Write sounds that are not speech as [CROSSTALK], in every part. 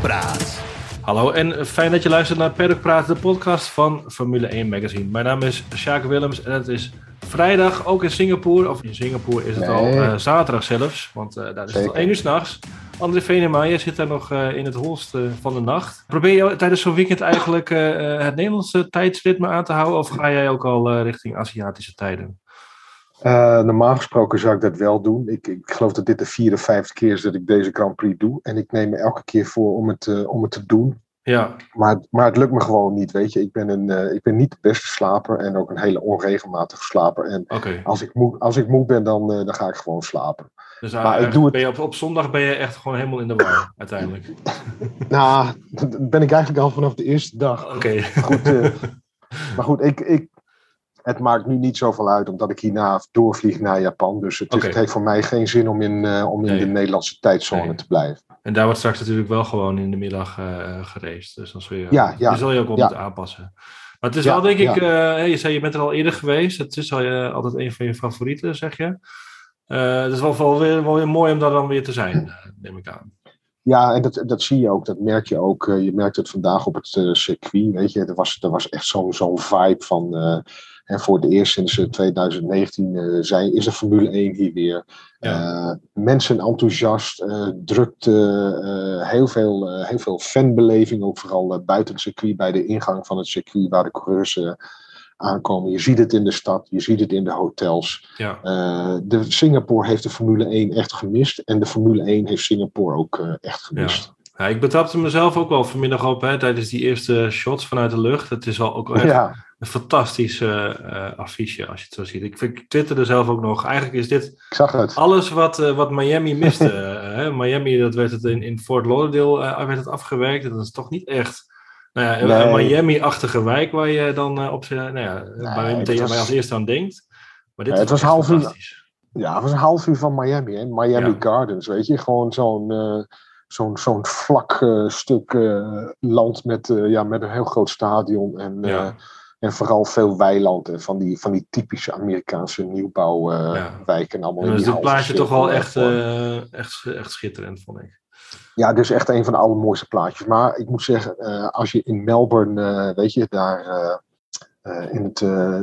Praat. Hallo en fijn dat je luistert naar Paddock Praat, de podcast van Formule 1 Magazine. Mijn naam is Sjaak Willems en het is vrijdag ook in Singapore. Of in Singapore is het al eh, zaterdag zelfs, want eh, daar is het al Zeker. 1 uur s'nachts. André Venema, jij zit daar nog eh, in het holst eh, van de nacht. Probeer je tijdens zo'n weekend eigenlijk eh, eh, het Nederlandse tijdsritme aan te houden? Of ga jij ook al eh, richting Aziatische tijden? Eh, normaal gesproken zou ik dat wel doen. Ik, ik geloof dat dit de vierde of vijfde keer is dat ik deze Grand Prix doe. En ik neem me elke keer voor om het, eh, om het te doen. Ja, Maar, maar het lukt me gewoon niet, weet je. Ik ben, een, eh, ik ben niet de beste slaper en ook een hele onregelmatige slaper. En als ik moe, als ik moe ben, dan, dan ga ik gewoon slapen. Dus Maar ik doe het- ben je op, op zondag ben je echt gewoon helemaal in de war [LAUGHS] uiteindelijk. Nou, dat ben ik eigenlijk al vanaf de eerste dag. Oké. Goed, [LAUGHS] maar goed, ik, ik, het maakt nu niet zoveel uit, omdat ik hierna doorvlieg naar Japan. Dus het, heeft voor mij geen zin om in, eh, om in Nee. de Nederlandse tijdzone Nee. te blijven. En daar wordt straks natuurlijk wel gewoon in de middag eh gereisd. Dus dan zul je, Ja, ja, zal je ook wel ja. moeten aanpassen. Maar het is wel, denk ik, eh, je zei je bent er al eerder geweest. Het is al, altijd een van je favorieten, zeg je. Het is wel, wel, weer, wel weer mooi om daar dan weer te zijn, neem ik aan. Ja, en dat, dat zie je ook. Dat merk je ook. Je merkt het vandaag op het circuit. Weet je, er was, er was echt zo'n zo'n vibe van. Eh, en voor het eerst sinds eh, 2019 eh, zijn, is de Formule 1 hier weer. Eh, mensen enthousiast, eh drukte, eh, heel, veel, eh, heel veel fanbeleving. Ook vooral eh, buiten het circuit, bij de ingang van het circuit, waar de coureurs eh, aankomen. Je ziet het in de stad, je ziet het in de hotels. Ja, Eh, de Singapore heeft de Formule 1 echt gemist. En de Formule 1 heeft Singapore ook eh, echt gemist. ja, ik betrapte mezelf ook wel vanmiddag op hè, tijdens die eerste shots vanuit de lucht. Het is wel ook echt Ja, een fantastisch eh, affiche als je het zo ziet. Ik, ik twitterde zelf ook nog. Eigenlijk is dit ik zag het. alles wat, eh, wat Miami miste. [LAUGHS] eh, hè. Miami, dat werd het in, in Fort Lauderdale werd het afgewerkt. En dat is toch niet echt nou ja, een-. Miami-achtige wijk waar je dan op nou ja, waar je dat meteen was- waar je als eerste aan denkt. Maar dit Ja, het was half uur- fantastisch. Ja, het was een half uur van Miami. Hè? Miami Ja. Gardens, weet je. Gewoon zo'n zo'n zo'n vlak stuk land met, ja, met een heel groot stadion. En, Ja. En vooral veel weiland. En van die, van die typische Amerikaanse nieuwbouwwijken. Ja. wijken allemaal En die dit plaatje toch wel echt, eh, echt, echt schitterend, vond ik. Ja, dus echt een van de allermooiste plaatjes. Maar ik moet zeggen, eh, als je in Melbourne, eh, weet je, daar in het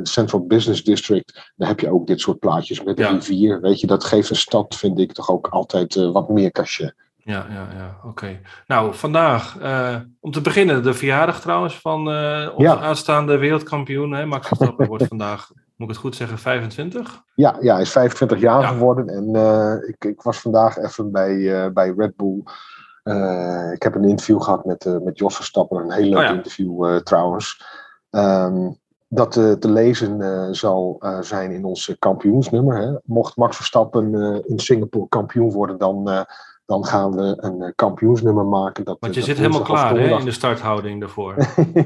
Central Business District, dan heb je ook dit soort plaatjes met de Ja. rivier. Weet je, dat geeft een stad, vind ik, toch ook altijd wat meer cachet. Ja, ja, ja, oké. Nou, vandaag, eh, om te beginnen, de verjaardag trouwens van eh, onze Ja. aanstaande wereldkampioen. Hè? Max Verstappen wordt [LAUGHS] vandaag, moet ik het goed zeggen, 25? Ja, ja, hij is 25 jaar Ja. geworden. En eh, ik, ik was vandaag even bij, bij Red Bull. Ik heb een interview gehad met, met Jos Verstappen. Een heel leuk Oh ja. interview trouwens. Ehm, dat te lezen zal zijn in ons kampioensnummer. Hè. Mocht Max Verstappen in Singapore kampioen worden, dan, dan gaan we een eh, kampioensnummer maken. Dat, Want eh, je dat zit helemaal klaar hè, in de starthouding daarvoor.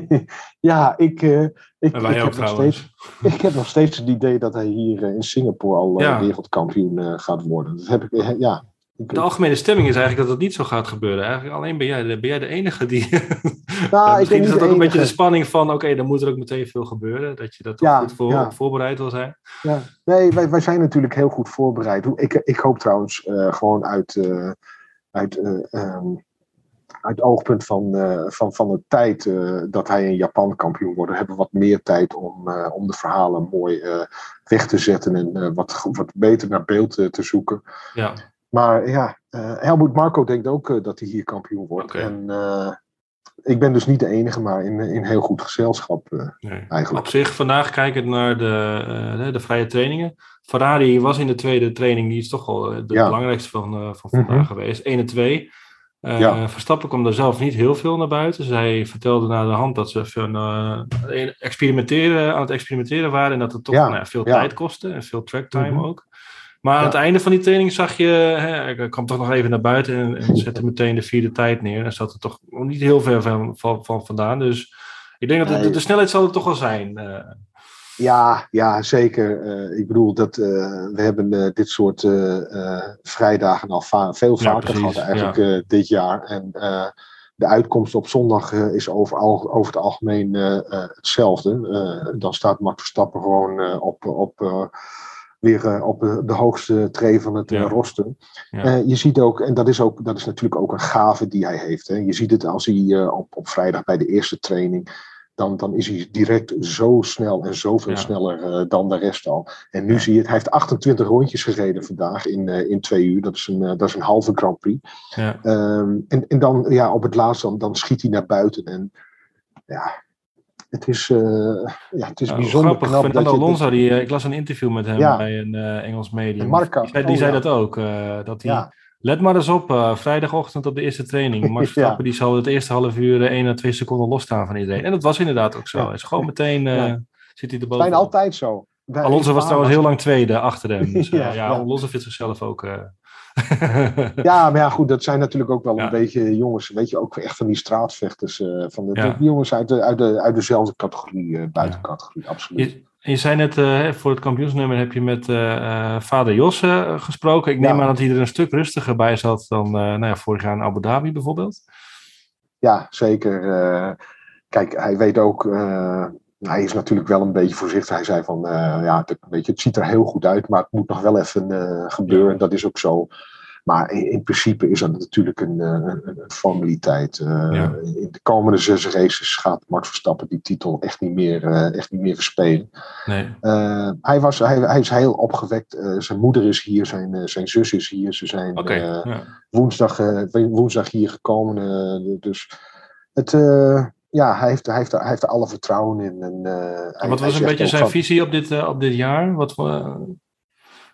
[LAUGHS] ja, ik, eh, ik, En ik, wij ook heb nog trouwens. steeds, [LAUGHS] ik heb nog steeds het idee dat hij hier eh, in Singapore al eh, Ja. wereldkampioen eh, gaat worden. Dat heb ik, eh, ja. De algemene stemming is eigenlijk dat het niet zo gaat gebeuren. Eigenlijk alleen ben jij, de- ben jij de enige die... [LAUGHS] Nou, ik Misschien is dat ook een beetje de spanning van... Oké, dan moet er ook meteen veel gebeuren. Dat je dat toch Ja, goed voor, ja. voorbereid wil zijn. Ja. Nee, wij, wij zijn natuurlijk heel goed voorbereid. Ik, ik hoop trouwens eh, gewoon uit, eh, uit, eh, ehm, uit oogpunt van, van, van de tijd dat hij in Japan kampioen wordt. Hebben we wat meer tijd om, om de verhalen mooi weg te zetten en wat, wat beter naar beeld te zoeken. Ja, Maar ja, eh Helmoet Marco denkt ook eh, dat hij hier kampioen wordt. Oké. En eh, ik ben dus niet de enige, maar in, in heel goed gezelschap nee. eigenlijk. Op zich, vandaag kijkend naar de, de, vrije trainingen. Ferrari was in de tweede training, die is toch wel eh, de Ja. belangrijkste van, van vandaag Mhm. geweest. 1 en 2. Eh, Ja. Verstappen kwam er zelf niet heel veel naar buiten. Zij vertelde na de hand dat ze veel, experimenteren, aan het experimenteren waren. En dat het toch Ja, nou veel tijd kostte en veel tracktime Mhm. ook. Maar aan het einde van die training zag je, hè, ik kwam toch nog even naar buiten en, en zette meteen de vierde tijd neer. En zat er toch niet heel ver van, van, van vandaan. Dus ik denk dat de, snelheid zal er toch wel zijn. eh. Ja, ja zeker. Eh, ik bedoel, dat, eh, we hebben dit soort vrijdagen al va- veel vaker gehad eigenlijk dit jaar. En de uitkomst op zondag is over, al, over het algemeen hetzelfde. Dan staat Max Verstappen gewoon op, op, weer op de hoogste tree van het Ja. roster. Ja. Eh, je ziet ook, en dat is, ook, dat is natuurlijk ook een gave die hij heeft. Hè. Je ziet het als hij eh, op, op vrijdag bij de eerste training. Dan, dan is hij direct zo snel en zoveel Ja. sneller eh, dan de rest al. En nu zie je het, hij heeft 28 rondjes gereden vandaag in, eh, in twee uur. Dat is, een, eh, dat is een halve Grand Prix. Ja. Ehm, en, en dan ja, op het laatst, dan, dan schiet hij naar buiten. En ja, het is, eh, ja, het is Ja, bijzonder grappig. knap. Fernando Alonso, die, eh, ik las een interview met hem Ja. bij een eh, Engels medium. Marca. Die zei, die Oh, zei ja. dat ook. dat hij, ja, Let maar eens op, vrijdagochtend op de eerste training. [LAUGHS] Max. Verstappen die zal het eerste half uur eh, 1 à 2 seconden losstaan van iedereen. En dat was inderdaad ook zo. Hij is gewoon meteen zit hij het erboven. zijn altijd zo. Bij- Alonso was trouwens heel lang tweede achter hem. Dus, [LAUGHS] ja. Alonso vindt zichzelf ook... [LAUGHS] Ja, maar ja, goed, dat zijn natuurlijk ook wel Ja. een beetje jongens, weet je, ook echt van die straatvechters. eh, van de, Ja. jongens uit, de, uit, de, uit dezelfde categorie, eh, buitencategorie, absoluut. Je, je zei net, eh, voor het kampioensnummer heb je met vader Jos eh, gesproken. Ik neem Ja. aan dat hij er een stuk rustiger bij zat dan nou ja, vorig jaar in Abu Dhabi bijvoorbeeld. Ja, zeker. kijk, hij weet ook, hij is natuurlijk wel een beetje voorzichtig. Hij zei van, eh, ja, het, weet je, het ziet er heel goed uit, maar het moet nog wel even eh, gebeuren. Ja. Dat is ook zo. Maar in, in principe is dat natuurlijk een, eh, een, een formaliteit. Ja. In de komende zes races gaat Max Verstappen die titel echt niet meer, echt niet meer verspelen. Nee. Hij, was, hij, hij is heel opgewekt. Zijn moeder is hier, zijn, zijn zus is hier. Ze zijn ja. woensdag, woensdag hier gekomen. dus het, ja, hij heeft, hij, heeft, hij heeft er alle vertrouwen in. En, eh, Wat was een beetje zijn van- visie op dit, eh, op dit jaar? Wat eh,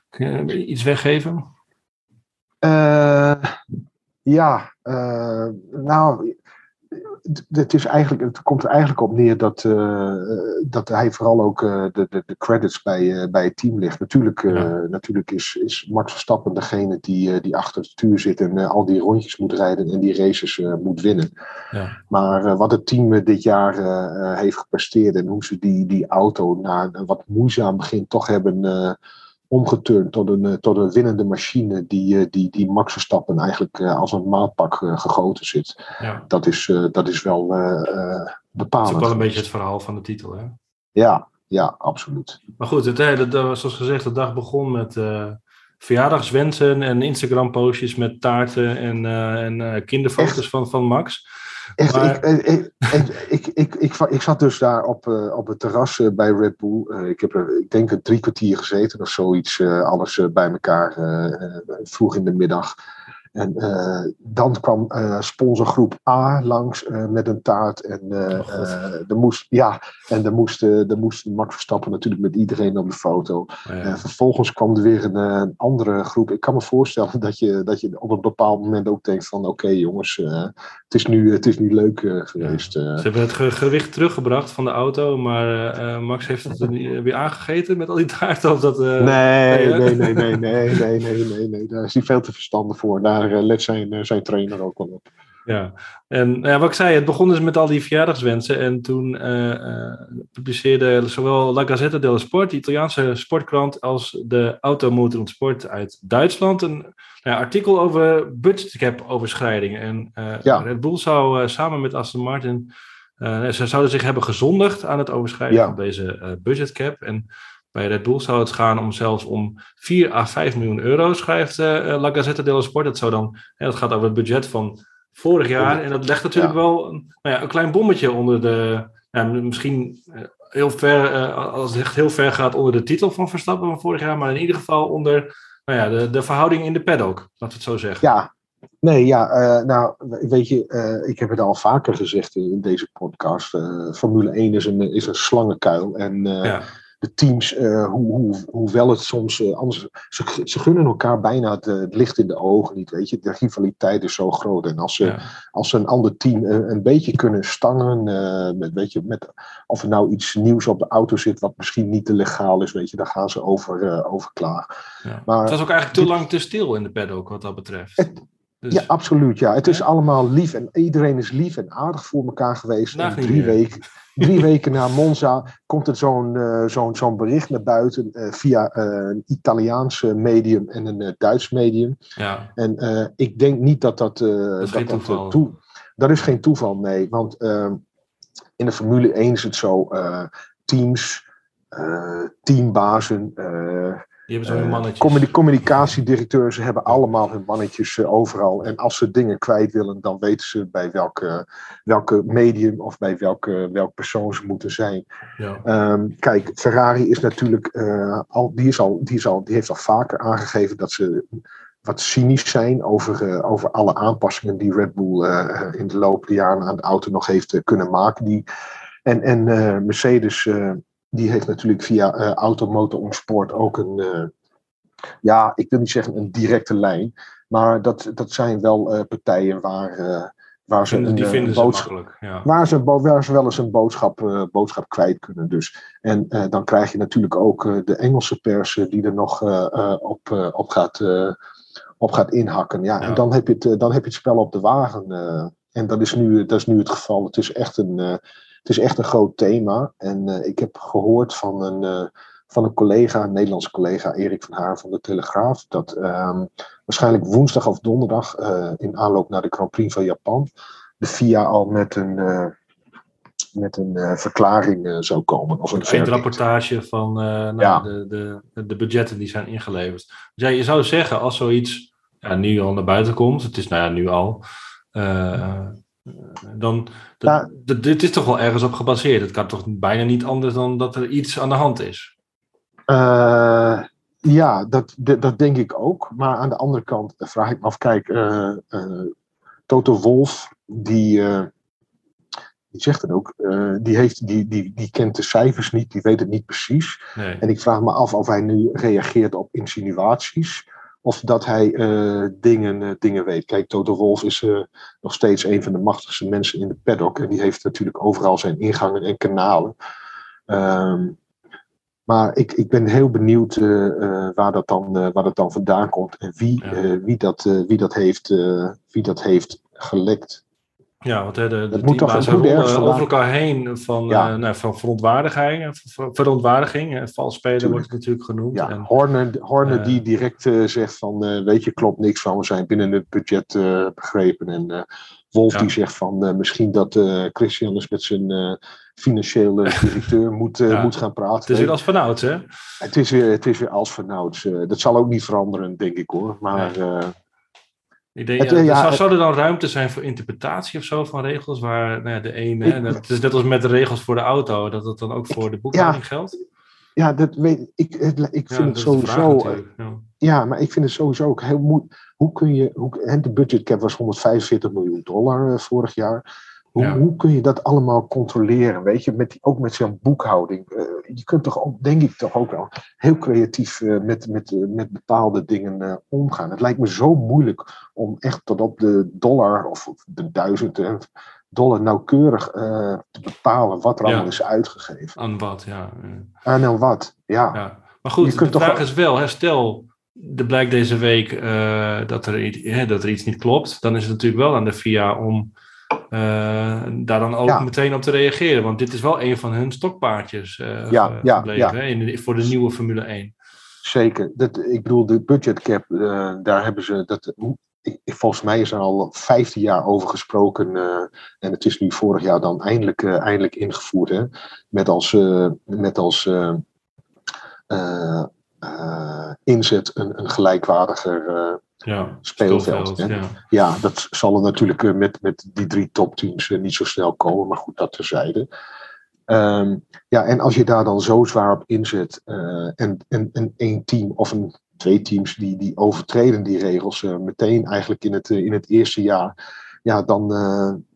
kun je iets weggeven? Ja, nou, het, is eigenlijk, het komt er eigenlijk op neer dat, eh, dat hij vooral ook eh, de, de, de credits bij, eh, bij het team ligt. Natuurlijk, Ja. natuurlijk is, is Max Verstappen degene die, die achter het stuur zit en al die rondjes moet rijden en die races moet winnen. Ja. Maar wat het team dit jaar heeft gepresteerd en hoe ze die, die auto na een wat moeizaam begin toch hebben omgeturnd tot een, eh, tot een winnende machine die, eh, die, die Max Verstappen eigenlijk eh, als een maatpak gegoten zit. ja. Dat is, dat is wel eh, Dat bepalend. is ook wel een beetje het verhaal van de titel. Hè? Ja, ja, absoluut. Maar goed, het, hè, dat, zoals gezegd, de dag begon met verjaardagswensen en Instagram-postjes met taarten en, en kinderfoto's van, van Max. Echt, Maar- ik, ik, ik, ik, ik, zat dus daar op, eh, op het terras eh, bij Red Bull. Eh, ik heb er, ik denk, een drie kwartier gezeten of zoiets. eh, alles eh, bij elkaar eh, eh, vroeg in de middag. En eh, dan kwam eh, sponsorgroep A langs eh, met een taart. En, Oh, er moest, ja, en er moest, er moest Max Verstappen natuurlijk met iedereen op de foto. Nou ja. Eh, vervolgens kwam er weer een, een andere groep. Ik kan me voorstellen [LAUGHS] dat je, dat je op een bepaald moment ook denkt van... oké jongens, het, is nu, het is nu leuk geweest. Ze hebben het ge- gewicht teruggebracht van de auto, maar Max heeft het er weer aangegeten met al die taarten. Of dat, nee, nee, nee, nee, nee, nee, nee, nee, nee. Daar is hij veel te verstandig voor. Daar eh, let zijn, eh, zijn trainer ook wel op. Ja, en nou ja, wat ik zei, het begon dus met al die verjaardagswensen. En toen eh, publiceerde zowel La Gazzetta dello Sport, de Italiaanse sportkrant, als de Automotor und Sport uit Duitsland een nou ja, artikel over budgetcap overschrijdingen. En Ja. Red Bull zou samen met Aston Martin, ze zouden zich hebben gezondigd aan het overschrijden van deze budgetcap. En bij Red Bull zou het gaan om zelfs om 4 à 5 miljoen euro, schrijft eh, La Gazzetta dello Sport. Dat, zou dan, hè, dat gaat over het budget van vorig jaar. En dat legt natuurlijk Ja. wel een, nou ja, een klein bommetje onder de. Ja, misschien eh, heel ver, als het echt heel ver gaat onder de titel van Verstappen van vorig jaar. Maar in ieder geval onder nou ja, de, de verhouding in de paddock, laten we het zo zeggen. Ja, nee, ja, nou, weet je, ik heb het al vaker gezegd in, in deze podcast. Formule 1 is een, is een slangenkuil. En Ja. De teams, eh, hoe, hoe, hoewel het soms eh, anders. Ze, ze gunnen elkaar bijna het, eh, het licht in de ogen niet. Weet je, de rivaliteit is zo groot. En als ze, Ja. als ze een ander team een beetje kunnen stangen. met, weet je, met, of er nou iets nieuws op de auto zit. wat misschien niet te legaal is. Weet je, daar gaan ze over, over klaar. Ja. Maar- het was ook eigenlijk te lang te stil in de paddock wat dat betreft. Het- Dus- Ja, absoluut. Ja. Het is allemaal lief en iedereen is lief en aardig voor elkaar geweest. En niet drie, weken, [LAUGHS] drie weken na Monza komt er zo'n eh, zo'n zo'n bericht naar buiten eh, via eh, een Italiaans eh, medium en een Duits medium. ja. En ik denk niet dat dat. is dat, dat, toe- dat is geen toeval, nee. Want ehm, in de Formule 1 is het zo: teams, teambazen. Eh, Die hebben zo hun mannetjes. Communi communicatiedirecteurs hebben allemaal hun mannetjes overal. En als ze dingen kwijt willen, dan weten ze bij welke, welke medium of bij welke, welk persoon ze moeten zijn. Ja. Um, kijk, Ferrari is natuurlijk al, die, is al, die, is al, die heeft al vaker aangegeven dat ze wat cynisch zijn over, uh, over alle aanpassingen die Red Bull uh, in de loop der jaren aan de auto nog heeft kunnen maken. Die, en en Mercedes die heeft natuurlijk via Automotor Sport ook een, ja, ik wil niet zeggen een directe lijn, maar dat, dat zijn wel partijen waar, waar ze die vinden boodschap, ja. waar, ze, waar ze wel eens een boodschap, boodschap kwijt kunnen. Dus. En dan krijg je natuurlijk ook de Engelse pers die er nog op, op gaat op gaat inhakken. Ja, En dan heb, je het, eh, dan heb je het spel op de wagen. Uh, en dat is, nu, dat is nu het geval. Het is echt een, uh, het is echt een groot thema. En ik heb gehoord van een, van een collega, een Nederlandse collega, Erik van Haar van de Telegraaf, dat ehm, waarschijnlijk woensdag of donderdag in aanloop naar de Grand Prix van Japan de FIA al met een met een verklaring zou komen. Of een rapportage van nou, ja. de, de, de budgetten die zijn ingeleverd. Dus ja, je zou zeggen, als zoiets ja, nu al naar buiten komt, het is nou ja, nu al, dan, ja. dit is toch wel ergens op gebaseerd. Het kan toch bijna niet anders dan dat er iets aan de hand is? ja, dat, dat denk ik ook. Maar aan de andere kant vraag ik me af, kijk, Toto Wolf, die die zegt het ook, die, heeft, die, die, die kent de cijfers niet, die weet het niet precies. Nee. En ik vraag me af of hij nu reageert op insinuaties. Of dat hij uh, dingen, uh, dingen weet. Kijk, Toto Wolf is nog steeds een van de machtigste mensen in de paddock. En die heeft natuurlijk overal zijn ingangen en kanalen. Um, maar ik, ik ben heel benieuwd waar, dat dan, waar dat dan vandaan komt. En wie, ja. wie, dat, wie, dat, heeft, wie dat heeft gelekt. Ja, want hè, de, de teambaas rollen over elkaar heen van, ja. uh, nou, van verontwaardiging. Verontwaardiging, vals spelen wordt het natuurlijk genoemd. Ja, en, Horner, Horner uh, die direct uh, zegt van, weet je, klopt niks van, we zijn binnen het budget begrepen. En Wolf ja. die zegt van, misschien dat Christian eens met zijn financiële [LAUGHS] directeur moet, ja. moet gaan praten. Het is weer als vanouds, hè? Het is weer, het is weer als vanouds. dat zal ook niet veranderen, denk ik hoor. Maar... Ik denk, het, ja, zou, zou, er dan ruimte zijn voor interpretatie of zo van regels? Waar nou ja, de ene, ik, het is net als met de regels voor de auto, dat het dan ook voor de boekhouding geldt? Ja, dat weet ik. Het, ik vind het sowieso. Ja. ja. maar ik vind het sowieso ook heel moeilijk. Hoe kun je. Hoe, en de budgetcap was 145 miljoen dollar uh, vorig jaar. Hoe, ja. hoe, kun je dat allemaal controleren? Weet je, met ook met zo'n boekhouding. Uh, je kunt toch ook, denk ik toch ook wel, heel creatief uh, met, met, uh, met bepaalde dingen omgaan. Het lijkt me zo moeilijk om echt tot op de dollar of de duizend dollar nauwkeurig te bepalen wat er ja. allemaal is uitgegeven. Aan wat, ja. Aan en wat, ja. ja. Maar goed, je de vraag toch... is wel, hè, stel er blijkt deze week dat, er, hè, dat er iets niet klopt, dan is het natuurlijk wel aan de FIA om daar dan ook ja. meteen op te reageren. Want dit is wel een van hun stokpaardjes ja, ja, ja. Hè, in voor de nieuwe Formule 1. Zeker. Dat, ik bedoel, de budgetcap, uh, daar hebben ze. Dat, volgens mij is er al 15 jaar over gesproken. en het is nu vorig jaar dan eindelijk, eindelijk ingevoerd. Hè, met als, met als inzet een, een gelijkwaardiger ja, speelveld. speelveld ja. ja. dat zal er natuurlijk uh, met, met die drie topteams uh, niet zo snel komen, maar goed, dat terzijde. Um, ja, en als je daar dan zo zwaar op inzet uh, en, en, en één team of een, twee teams die, die overtreden die regels meteen eigenlijk in het, in het eerste jaar, ja, dan,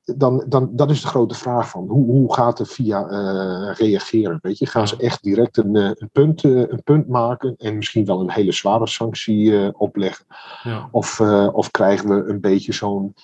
dan, dan dat is de grote vraag van hoe, hoe gaat de FIA uh, reageren? Weet je? Gaan ze echt direct een, eh, een, punt, uh, een punt maken en misschien wel een hele zware sanctie opleggen? Ja. Of, of krijgen we een beetje zo'n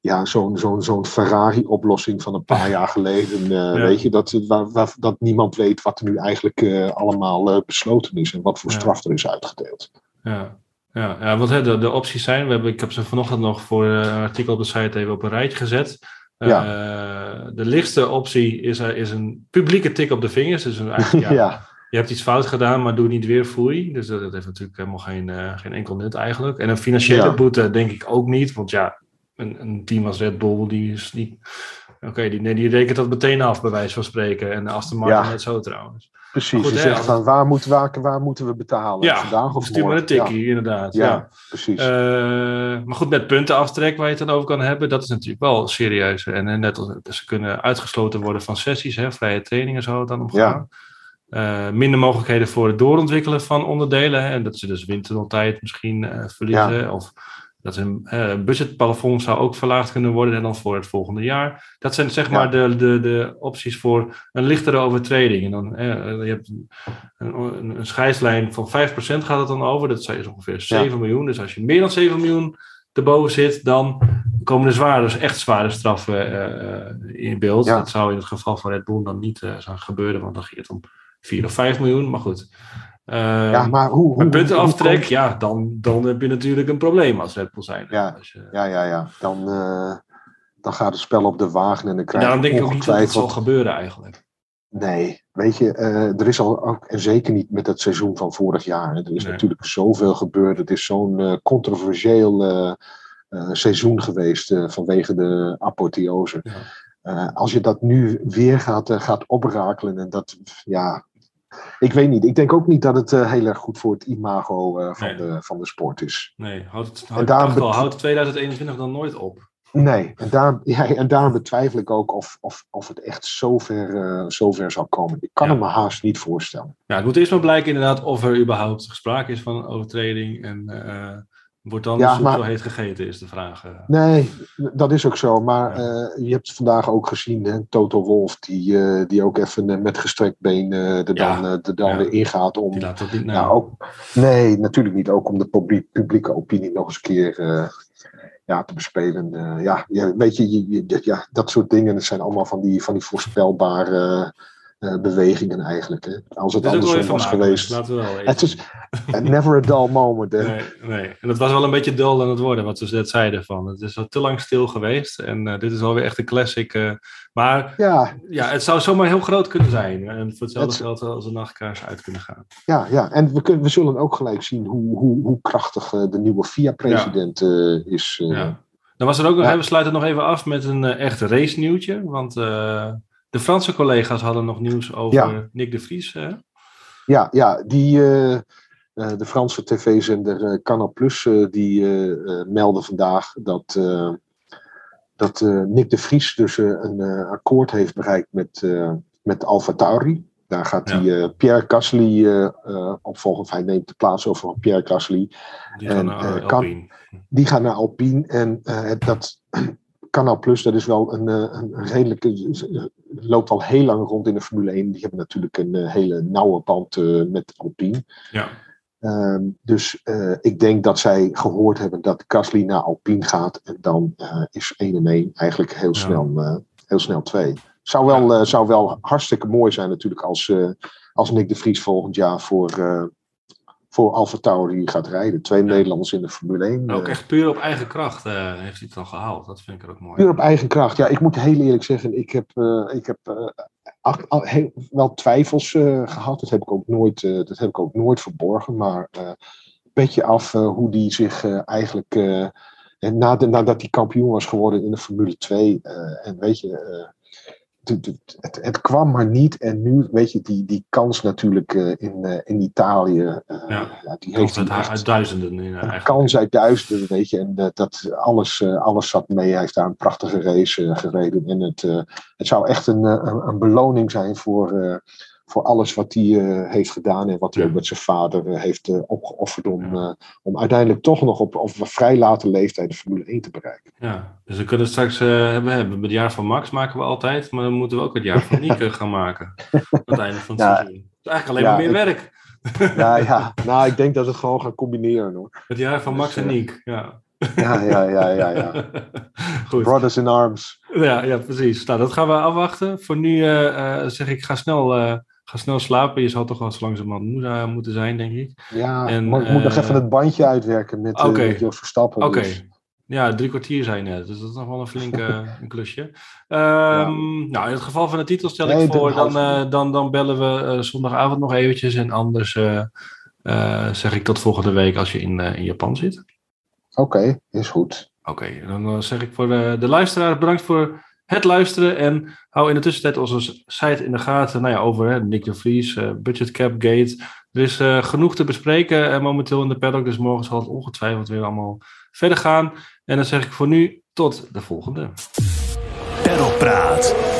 ja, zo'n zo'n zo'n Ferrari-oplossing van een paar jaar geleden. Ja. Weet je, dat, waar, waar, dat niemand weet wat er nu eigenlijk allemaal besloten is en wat voor straf er is uitgedeeld. Ja. Ja, ja wat de, de opties zijn, we hebben, ik heb ze vanochtend nog voor een artikel op de site even op een rijtje gezet. Ja. Uh, de lichtste optie is, uh, is een publieke tik op de vingers. Dus een, eigenlijk, [LAUGHS] ja, ja. Je hebt iets fout gedaan, maar doe niet weer foei. Dus dat, dat heeft natuurlijk helemaal geen, uh, geen enkel nut eigenlijk. En een financiële ja. boete denk ik ook niet. Want ja, een, een, team als Red Bull, die is niet, oké, die, nee, die rekent dat meteen af, bij wijze van spreken. En Aston Martin net zo trouwens. Precies, Goed, je zegt van waar, moet, waar, waar moeten we betalen? Ja, Vandaag of stuur maar een tikkie, inderdaad. Ja, precies. Eh, maar goed, met puntenaftrek waar je het dan over kan hebben, dat is natuurlijk wel serieus. En eh, net als ze kunnen uitgesloten worden van sessies, hè, vrije trainingen zou het dan om Ja. gaan. Eh, minder mogelijkheden voor het doorontwikkelen van onderdelen. Hè, en dat ze dus wintertijd misschien eh, verliezen. Of dat een eh, budgetplafond zou ook verlaagd kunnen worden en dan voor het volgende jaar. Dat zijn zeg Ja. maar de, de, de opties voor een lichtere overtreding. En dan, eh, je hebt een, een, scheidslijn van 5% gaat het dan over. Dat is ongeveer 7 miljoen. Dus als je meer dan 7 miljoen erboven zit, dan komen er zware, dus echt zware straffen eh, in beeld. Ja. Dat zou in het geval van Red Bull dan niet zou gebeuren, want dan ging het om 4 of 5 miljoen. Maar goed. Eh, ja, maar hoe... hoe hoe komt- ja, dan, dan heb je natuurlijk een probleem als Red Bull zijn. Ja, Als je- Ja, ja, ja. Dan, eh, dan gaat het spel op de wagen en dan krijg je daarom denk ik ook niet dat het zal gebeuren eigenlijk. Nee, weet je, eh, er is al ook, en zeker niet met het seizoen van vorig jaar. hè. Er is Nee. natuurlijk zoveel gebeurd. Het is zo'n eh, controversieel seizoen geweest vanwege de apotheose. Ja. Als je dat nu weer gaat, gaat oprakelen en dat, ja, ik weet niet. Ik denk ook niet dat het eh, heel erg goed voor het imago eh, van, Nee. de, van de sport is. Nee, houdt het, En houdt, daarom dacht al, bet- houdt 2021 dan nooit op. Nee, en, daar, [LAUGHS] ja, en daarom betwijfel ik ook of, of, of het echt zover, eh zover zal komen. Ik kan Ja. het me haast niet voorstellen. Ja, het moet eerst maar blijken inderdaad of er überhaupt sprake is van een overtreding. En wordt dan Ja, maar- zo heet gegeten, is de vraag. eh. Nee, dat is ook zo. Maar Ja. eh, je hebt vandaag ook gezien, hè, Toto Wolf, die, eh, die ook even met gestrekt been er dan, er dan weer ingaat om. Die laat dat niet Ja, nou. ook, nee, natuurlijk niet. Ook om de publiek, publieke opinie nog eens een keer ja, te bespelen. Ja, ja, weet je, je, je- ja, dat soort dingen dat zijn allemaal van die, van die voorspelbare eh, bewegingen eigenlijk. Hè. Als het Het andersom even was maken, geweest. Laten we wel Het weten. is never a dull moment. Hè. Nee, nee. En dat was wel een beetje dul aan het worden, wat ze net zeiden. Van. Het is al te lang stil geweest. En eh, dit is alweer echt een classic. eh. maar Ja, ja, het zou zomaar heel groot kunnen zijn. En voor hetzelfde Het- geld als een nachtkaars uit kunnen gaan. ja, ja. En we, kunnen, we zullen ook gelijk zien hoe, hoe, hoe krachtig de nieuwe FIA-president is. Ja. Dan was er ook nog, Ja. we sluiten nog even af met een echt race nieuwtje. Want de Franse collega's hadden nog nieuws over Ja. Nick de Vries. Hè? Ja, ja die, eh, eh, de Franse tv-zender eh, Canal Plus, die meldde vandaag dat, dat Nick de Vries dus een akkoord heeft bereikt met, met Alfa Tauri. Daar gaat Ja. hij Pierre Gasly eh, opvolgen, of hij neemt de plaats over van Pierre Gasly. Die En, gaan naar eh, kan- Alpine. Die gaat naar Alpine en het- dat Canal Plus, dat is wel een, eh, een redelijke, loopt al heel lang rond in de Formule 1. Die hebben natuurlijk een eh, hele nauwe band eh, met Alpine. Ja. Ehm, dus eh, ik denk dat zij gehoord hebben dat Gasly naar Alpine gaat. En dan eh, is 1 en 1 eigenlijk heel Ja. snel, eh, heel snel 2. Zou wel, eh, zou wel hartstikke mooi zijn natuurlijk als, eh, als Nick de Vries volgend jaar voor, eh voor Alfa Tauri gaat rijden. Twee Nederlanders in de Formule 1. Ook eh, echt puur op eigen kracht eh, heeft hij het dan gehaald. Dat vind ik er ook mooi. Puur op eigen kracht. Ja, ik moet heel eerlijk zeggen, ik heb, eh, ik heb al- heel, wel twijfels eh, gehad. Dat heb, ik ook nooit, dat heb ik ook nooit verborgen. Maar eh beetje af hoe die zich eigenlijk. en nadat hij kampioen was geworden in de Formule 2. eh, en weet je. Het, het kwam maar niet. En nu, weet je, die, die kans natuurlijk eh, in, eh, in Italië. eh, Ja. ja, die heeft uit, echt uit duizenden. In, een kans uit duizenden, weet je. En eh, dat alles, alles zat mee. Hij heeft daar een prachtige race gereden. En het, het zou echt een, een, een beloning zijn voor, voor alles wat hij eh, heeft gedaan. En wat hij Ja. ook met zijn vader eh, heeft eh, opgeofferd om, om uiteindelijk toch nog op, op een vrij late leeftijd de Formule 1 te bereiken. Ja, dus we kunnen straks hebben, hebben. Het jaar van Max maken we altijd, maar dan moeten we ook het jaar van [LAUGHS] Nieke gaan maken. Aan het einde van het Ja. seizoen. Is eigenlijk alleen Ja, maar meer ik- werk. [LAUGHS] Ja, ja. nou, ik denk dat we het gewoon gaan combineren hoor. Het jaar van Max Dus, en Niek. Ja. Ja, ja, ja, ja. ja. [LAUGHS] Goed. Brothers in arms. Ja, ja, precies. Nou, dat gaan we afwachten. Voor nu zeg ik, ga snel, ga snel slapen. Je zal toch wel zo langzamerhand moe eh, moeten zijn, denk ik. Ja, En, maar ik moet nog eh, even het bandje uitwerken met, eh, oké. met Jos Verstappen. Oké. dus- Ja, drie kwartier zijn net, dus dat is nog wel een flinke [LAUGHS] een klusje. Ehm, Nou, in het geval van de titel stel ik voor, dan, eh, dan, dan bellen we eh, zondagavond nog eventjes. En anders eh, eh, zeg ik tot volgende week als je in, eh, in Japan zit. Oké, is goed. Oké, dan eh, zeg ik voor de, de luisteraar bedankt voor het luisteren. En hou in de tussentijd onze site in de gaten. Nou ja, over hè, Nick de Vries, uh, Budget Cap Gate. Er is uh, genoeg te bespreken uh, momenteel in de paddock. Dus morgen zal het ongetwijfeld weer allemaal verder gaan. En dan zeg ik voor nu tot de volgende. Paddockpraat.